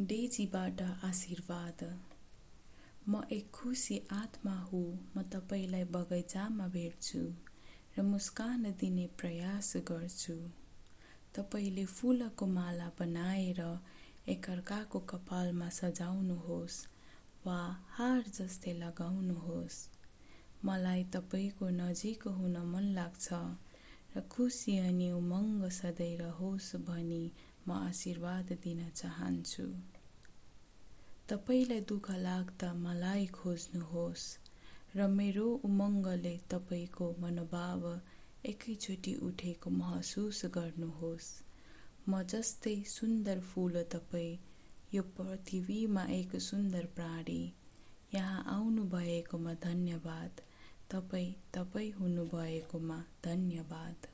डेजीबाट आशीर्वाद म एक खुसी आत्मा हुँ म तपाईँलाई बगैँचामा भेट्छु र मुस्कान दिने प्रयास गर्छु तपाईँले फुलको माला बनाएर एकअर्काको कपालमा सजाउनुहोस् वा हार जस्तै लगाउनुहोस् मलाई तपाईँको नजिक हुन मन लाग्छ र खुसी अनि उमङ्ग सधैँ रहोस् भनी म आशीर्वाद दिन चाहन्छु। तपाईँलाई दुःख लाग्दा मलाई खोज्नुहोस् र मेरो उमङ्गले तपाईँको मनोभाव एकैचोटि उठेको महसुस गर्नुहोस्। म जस्तै सुन्दर फुल तपाईँ यो पृथ्वीमा एक सुन्दर प्राणी। यहाँ आउनुभएकोमा धन्यवाद। तपाईँ तपाईँ हुनुभएकोमा धन्यवाद।